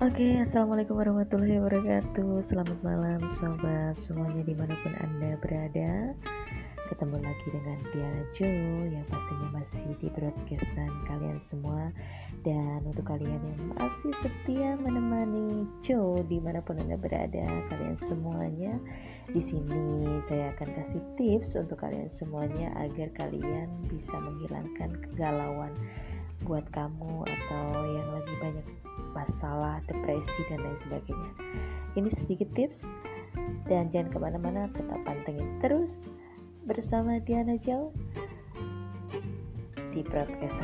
Oke, assalamualaikum warahmatullahi wabarakatuh. Selamat malam, sobat semuanya di mana pun anda berada. Ketemu lagi dengan Diana Jo yang pastinya masih di broadcastan kalian semua dan untuk kalian yang masih setia menemani Jo di mana pun anda berada, kalian semuanya di sini saya akan kasih tips untuk kalian semuanya agar kalian bisa menghilangkan kegalauan buat kamu atau yang lagi masalah, depresi, dan lain sebagainya. Ini sedikit tips, dan jangan ke mana-mana, tetap pantengin terus bersama Diana Jau di broadcast